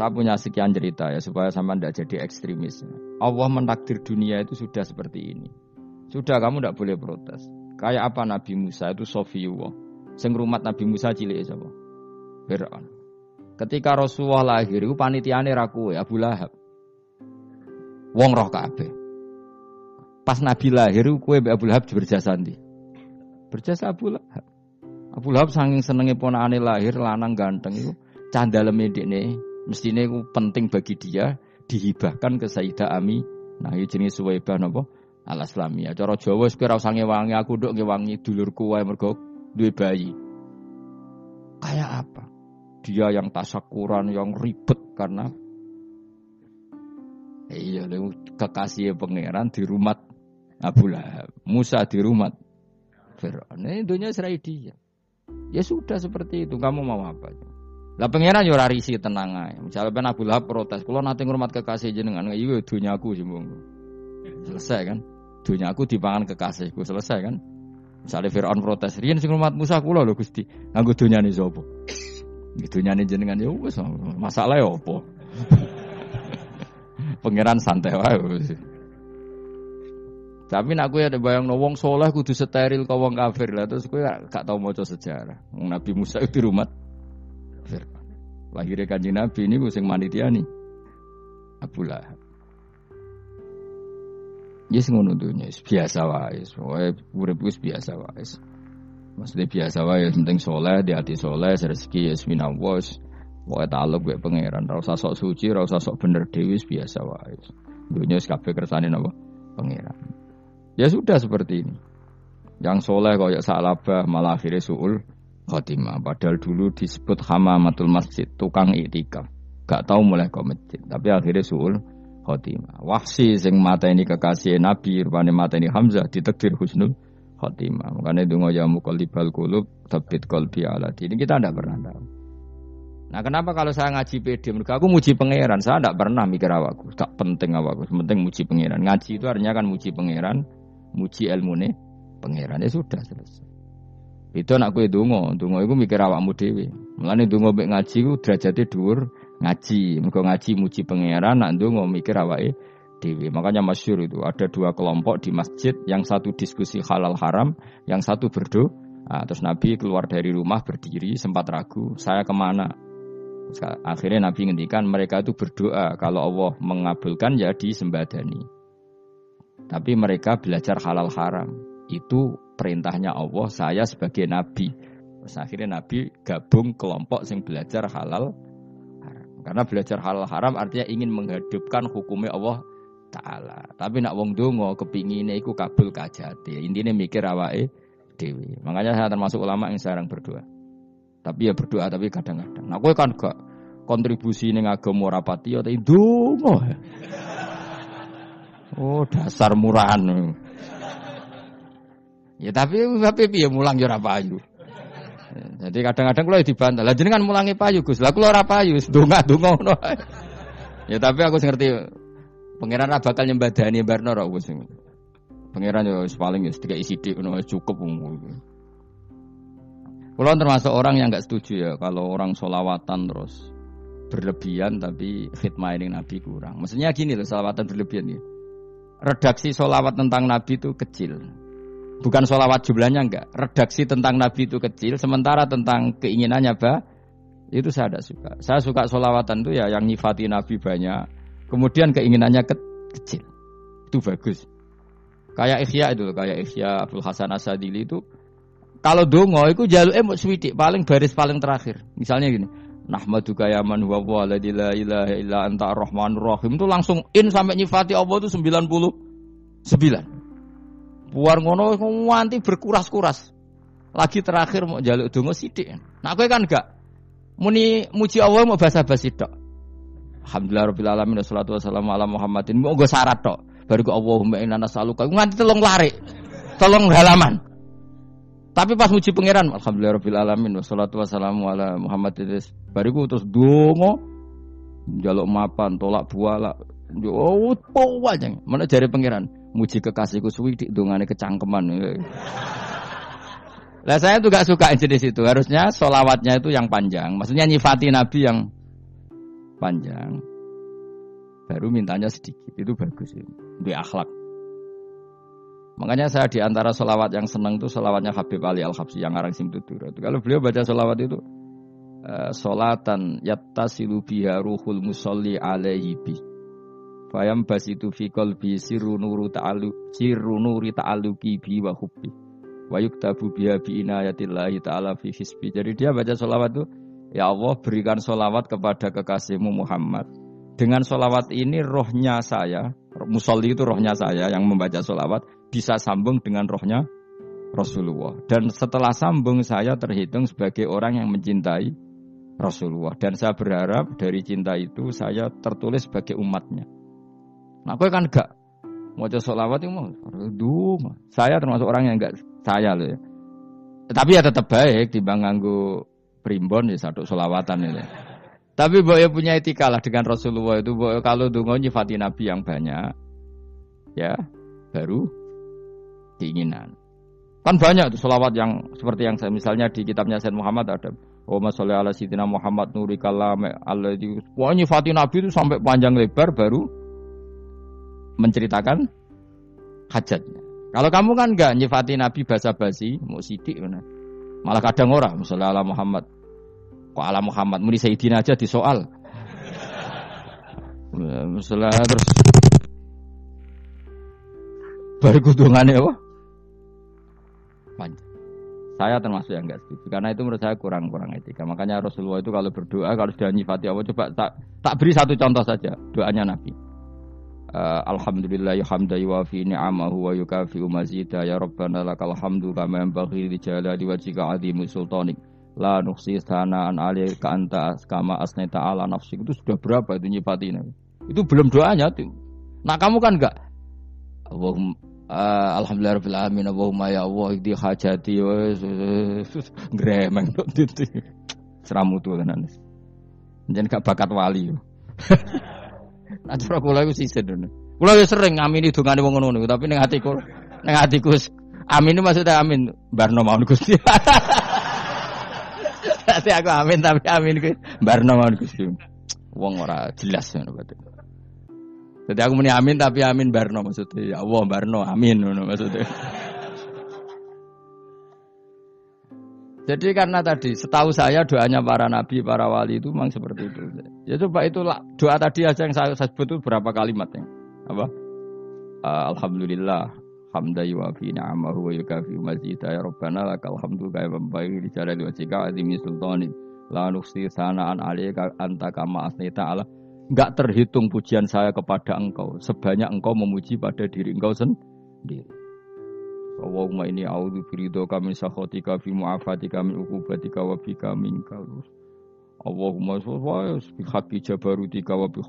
Saya punya sekian cerita ya supaya sama tidak jadi ekstremis. Allah mentakdir dunia itu sudah seperti ini. Sudah kamu tidak boleh protes. Kayak apa Nabi Musa itu Sofiyullah. Sing rumat Nabi Musa cilik sapa? Fir'aun. Ketika Rasulullah lahir itu panitiane ra kowe Abu Lahab. Wong roh kabeh. Pas Nabi lahir mbek Abu Lahab berjasa ndi? Berjasa Abu Lahab. Abu Lahab saking senenge ponakane lahir lanang ganteng itu candaleme dekne mestine iku penting bagi dia dihibahkan ke Sayyidah Ami. Nah, ini jenis Suwaibah napa? Al Islamiyah. Cara Jawa ora usah ngewangi aku nduk ngewangi dulurku wae mergo duwe bayi. Kayak apa? Dia yang tasakuran, yang ribet karena iya kekasih pangeran di rumah Abu Lahab. Musa di rumah Fir'aun. Ini dunia serai dia. Ya sudah seperti itu. Kamu mau apa? Lah pangeran yo ora risi tenang ae. Misalnya ben Abu protes, kula nate ngurmat kekasih jenengan, iya dunyaku sih Selesai kan? Dunyaku dipangan kekasihku, selesai kan? Misalnya Fir'aun protes, riyen sing ngurmat Musa kula lho Gusti. Nganggo dunyane sapa? Dunyane jenengan ya masalah ya apa? pangeran santai wae. Tapi nak gue ada bayang wong soleh kudu steril kau wong kafir lah terus gue gak tau mau sejarah. Nabi Musa itu rumah Fir'aun. Lahirnya kanji Nabi ini sing manitiani Abu Lahab. Yes ngono dunya biasa wae. Wae urip biasa wae. Maksudnya biasa wae penting soleh di hati soleh rezeki ya minallah. Wae taluk gue pangeran, ora sok suci, ora sok bener dewi biasa wae. Dunya wis kabeh kersane napa? Pangeran. Ya sudah seperti ini. Yang soleh kaya salabah malah akhirnya suul khotimah. Padahal dulu disebut hamamatul masjid, tukang itikaf. Gak tahu mulai ke masjid, tapi akhirnya suul khotimah. Wahsi sing mata ini kekasih Nabi, rupanya mata ini Hamzah ditekdir husnul khotimah. Makanya itu ya muqallibal qulub tabit qalbi ala Ini kita tidak pernah tahu. Nah kenapa kalau saya ngaji PD mereka aku muji pangeran, saya tidak pernah mikir awakku, tak penting awakku, penting muji pangeran. Ngaji itu artinya kan muji pangeran, muji ilmu nih pangeran ya sudah selesai. Itu anak kue dungo, dungo itu mikir awakmu dewi. Mulane dungo mek ngaji ku derajatnya dhuwur ngaji. Mergo ngaji muji pangeran, nak dungo mikir awake dewi. Makanya masyur itu ada dua kelompok di masjid, yang satu diskusi halal haram, yang satu berdoa. Nah, terus Nabi keluar dari rumah berdiri sempat ragu, saya ke mana? Akhirnya Nabi ngendikan mereka itu berdoa kalau Allah mengabulkan ya disembadani. Tapi mereka belajar halal haram. Itu perintahnya Allah, saya sebagai nabi. Terus akhirnya nabi gabung kelompok yang belajar halal haram. Karena belajar halal haram artinya ingin menghidupkan hukumnya Allah taala. Tapi nak wong dongo kepingine iku kabul kajati. Intinya mikir awake dewi. Makanya saya termasuk ulama yang jarang berdoa. Tapi ya berdoa tapi kadang-kadang. Nah, gue kan gak kontribusi ning agama rapati ya dongo. Oh, dasar murahan. Ya tapi tapi piye mulang ya ora payu. Jadi kadang-kadang kalau dibantah, lah jenengan mulangi payu Gus. Lah kula ora payu, donga-donga ngono. Ya tapi aku ngerti pangeran ora bakal nyembadani barno ora Gus. Pangeran yo paling ya sedikit isi dik ngono cukup Kalau termasuk orang yang nggak setuju ya kalau orang solawatan terus berlebihan tapi khidmah ini Nabi kurang. Maksudnya gini loh solawatan berlebihan ya. Redaksi solawat tentang Nabi itu kecil. Bukan sholawat jumlahnya enggak. Redaksi tentang Nabi itu kecil, sementara tentang keinginannya bah, itu saya tidak suka. Saya suka sholawatan itu ya yang nyifati Nabi banyak. Kemudian keinginannya ke kecil. Itu bagus. Kayak Ikhya itu, kayak Ikhya Abdul Hasan Asadili itu kalau dongo itu jaluk emot swidik paling baris paling terakhir. Misalnya gini, Nahmaduka ya man huwa wa la ilaha illa anta ar-rahmanur rahim itu langsung in sampai nyifati Allah itu 99. Buar ngono nganti berkuras-kuras. Lagi terakhir mau jaluk dongo sidik. Nah kowe kan enggak muni muji Allah mau basa-basi tok. Alhamdulillah rabbil alamin wassalatu wassalamu ala Muhammadin. Mau go syarat tok. Baru ke Allahumma inna nas'aluka nganti telung lari. Telung halaman. Tapi pas muji pangeran alhamdulillah rabbil alamin wassalatu wassalamu ala Muhammadin. Bariku terus dongo jaluk mapan, tolak buala. Oh, aja. Mana jari pangeran? Muji kekasihku suwi di dungane kecangkeman. Lah saya tuh gak suka jenis itu. Harusnya solawatnya itu yang panjang. Maksudnya nyifati Nabi yang panjang, baru mintanya sedikit. Itu bagus. Di akhlak. Makanya saya di antara solawat yang senang itu solawatnya Habib Ali Al Habsi yang arang Simtutur. Kalau beliau baca solawat itu uh, solatan yattasilu biha ruhul musolli alaihi bi. Fayam basitu fi qalbi sirru nuru ta'alu sirru nuri ta'aluki bi wa hubbi. Wa yuktabu biha bi inayatillahi ta'ala fi hisbi. Jadi dia baca solawat itu Ya Allah berikan solawat kepada kekasihmu Muhammad dengan solawat ini rohnya saya, musolli itu rohnya saya yang membaca solawat bisa sambung dengan rohnya Rasulullah. Dan setelah sambung saya terhitung sebagai orang yang mencintai Rasulullah. Dan saya berharap dari cinta itu saya tertulis sebagai umatnya. Nah, aku kan enggak mau solawat itu mau, saya termasuk orang yang enggak saya loh ya. Tapi ya tetap baik di nganggo primbon ya satu solawatan ini. Tapi boleh punya etika lah dengan Rasulullah itu. Boyo kalau dungo nyifati Nabi yang banyak, ya baru keinginan. Kan banyak tuh selawat yang seperti yang saya misalnya di kitabnya Sayyid Muhammad ada Oh sholli ala sayyidina Muhammad nuri kalam Allah di Wah nyifati Nabi itu sampai panjang lebar baru menceritakan hajatnya. Kalau kamu kan enggak nyifati Nabi basa-basi, mau sidik mana. Malah kadang orang, misalnya ala Muhammad Kok ala Muhammad muni Sayyidina aja di soal. Misalnya terus baru kudungannya apa? Panjang. Saya termasuk yang enggak setuju karena itu menurut saya kurang-kurang etika. Makanya Rasulullah itu kalau berdoa kalau sudah nyifati Allah coba tak, tak beri satu contoh saja doanya Nabi. Uh, Alhamdulillah ya hamda yuwafi ni'amahu wa yukafi mazida. Ya Rabbana lakal hamdu kama yanbaghi li jalali wajhika azimu sultanik. La nuksi sanaan ka anta kama asneta ala nafsi itu sudah berapa itu nyifati itu belum doanya tuh. Nah kamu kan enggak? Allahumma uh, alhamdulillah rabbil alamin. Allahumma ya Allah di hajati. Gremeng tok titi seramu tuh tenan. Jangan gak bakat wali nah cara kula iku sisen kula yo sering ngamini dongane wong ngono tapi ning atiku ning atiku amin itu maksudnya amin barno mau Gusti Nanti aku amin tapi amin kuwi barno mawon Gusti. Wong ora jelas ngono berarti. Jadi aku muni amin tapi amin barno maksudnya. Ya Allah barno amin ngono maksudnya. Jadi karena tadi setahu saya doanya para nabi, para wali itu memang seperti itu. Ya coba itu doa tadi aja yang saya, sebut itu berapa kalimatnya? Apa? Uh, Alhamdulillah hamda yuwafi ni'amahu wa yukafi mazida. Ya rabbana lakal hamdu kaya membaik di jalali wajika azimi sultani la nuksi sanaan alika anta kama asnita ala enggak terhitung pujian saya kepada engkau. Sebanyak engkau memuji pada diri engkau sendiri. Allahumma ini a'udzu biridhoka min sakhatika fi mu'afatika min uqubatika wa bika minkal Allahumma sholli bi haqqi jabarutika wa bi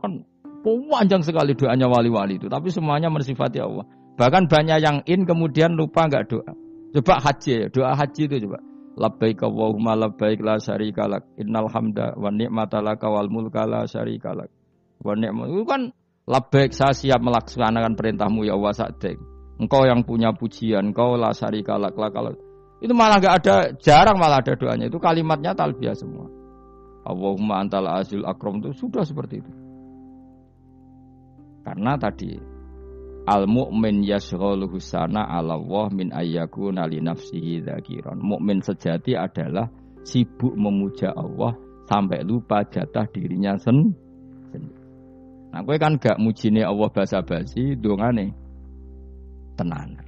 kan panjang sekali doanya wali-wali itu tapi semuanya mensifati Allah Bahkan banyak yang in kemudian lupa nggak doa. Coba haji, doa haji itu coba. Labbaik Allahumma labbaik la syarika lak. Innal hamda wa ni'mata laka wal mulka la syarika lak. Wa ni'mat itu kan labbaik saya siap melaksanakan perintahmu ya Allah sa'dek. Engkau yang punya pujian, engkau la syarika lak la kalau itu malah nggak ada jarang malah ada doanya itu kalimatnya talbiyah semua. Allahumma antal azil akram itu sudah seperti itu. Karena tadi Al mukmin yashghaluhu sana ala Allah min ayyakuna li nafsihi dzakiran. Mukmin sejati adalah sibuk memuja Allah sampai lupa jatah dirinya sendiri. Nah, gue kan gak mujine Allah basa-basi, dongane tenan.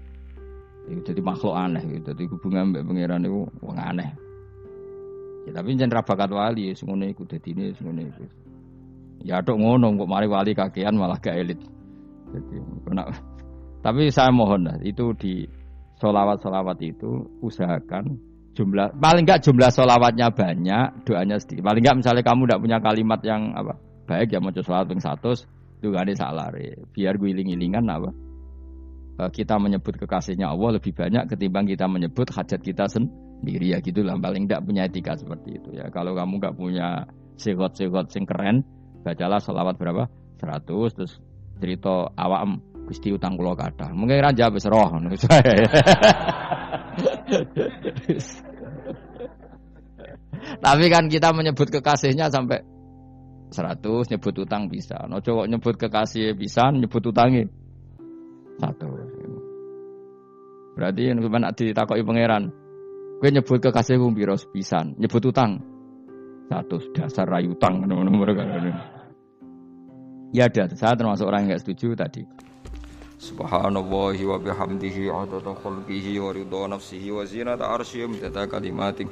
Itu jadi makhluk aneh, gitu. jadi hubungan mbak pangeran itu aneh. Ya, tapi jangan bakat wali, semuanya ikut jadi ini, semuanya ikut. Ya dok ngono, kok mari wali kakean malah gak elit. Jadi, kena, tapi saya mohon lah, itu di solawat-solawat itu usahakan jumlah paling enggak jumlah solawatnya banyak, doanya sedikit. Paling enggak misalnya kamu tidak punya kalimat yang apa baik ya mau solawat yang satu, itu gak ada salah Biar gue iling-ilingan apa eh, kita menyebut kekasihnya Allah lebih banyak ketimbang kita menyebut hajat kita sendiri ya gitulah paling tidak punya etika seperti itu ya kalau kamu nggak punya segot-segot sing keren bacalah solawat berapa 100 terus cerita awam Gusti utang kula kata. Mungkin raja wis roh Tapi kan kita menyebut kekasihnya sampai seratus nyebut utang bisa. No cowok nyebut kekasih bisa, nyebut utangnya satu. Berarti yang nak ditakoki pangeran, gue nyebut kekasih gue biro pisan, nyebut utang satu dasar rayu utang nomor Ya ada, saya termasuk orang yang gak setuju tadi. Subhanallah wa bihamdihi adada khalqihi wa ridha nafsihi wa zinata arsyihi wa kalimatih.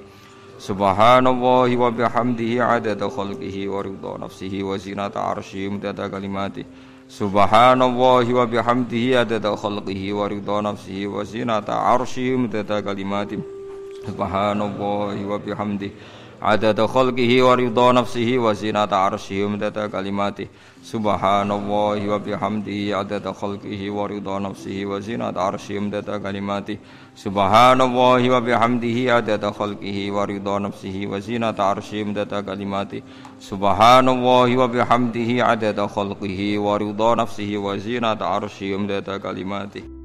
Subhanallah wa bihamdihi adada khalqihi wa ridha nafsihi wa zinata arsyihi wa kalimatih. Subhanallah wa bihamdihi adada khalqihi wa ridha nafsihi wa zinata arsyihi wa kalimatih. Subhanallah wa bihamdi adada khalqihi wa ridha nafsihi wa zinata arsyihi wa kalimati. Subhanallah wa bihamdi adada khalqihi wa ridha nafsihi kalimati. Subhanallah wa bihamdihi. Adada khalqihi wa ridha nafsihi kalimati. Subhanallah wa bihamdihi. Kalimati.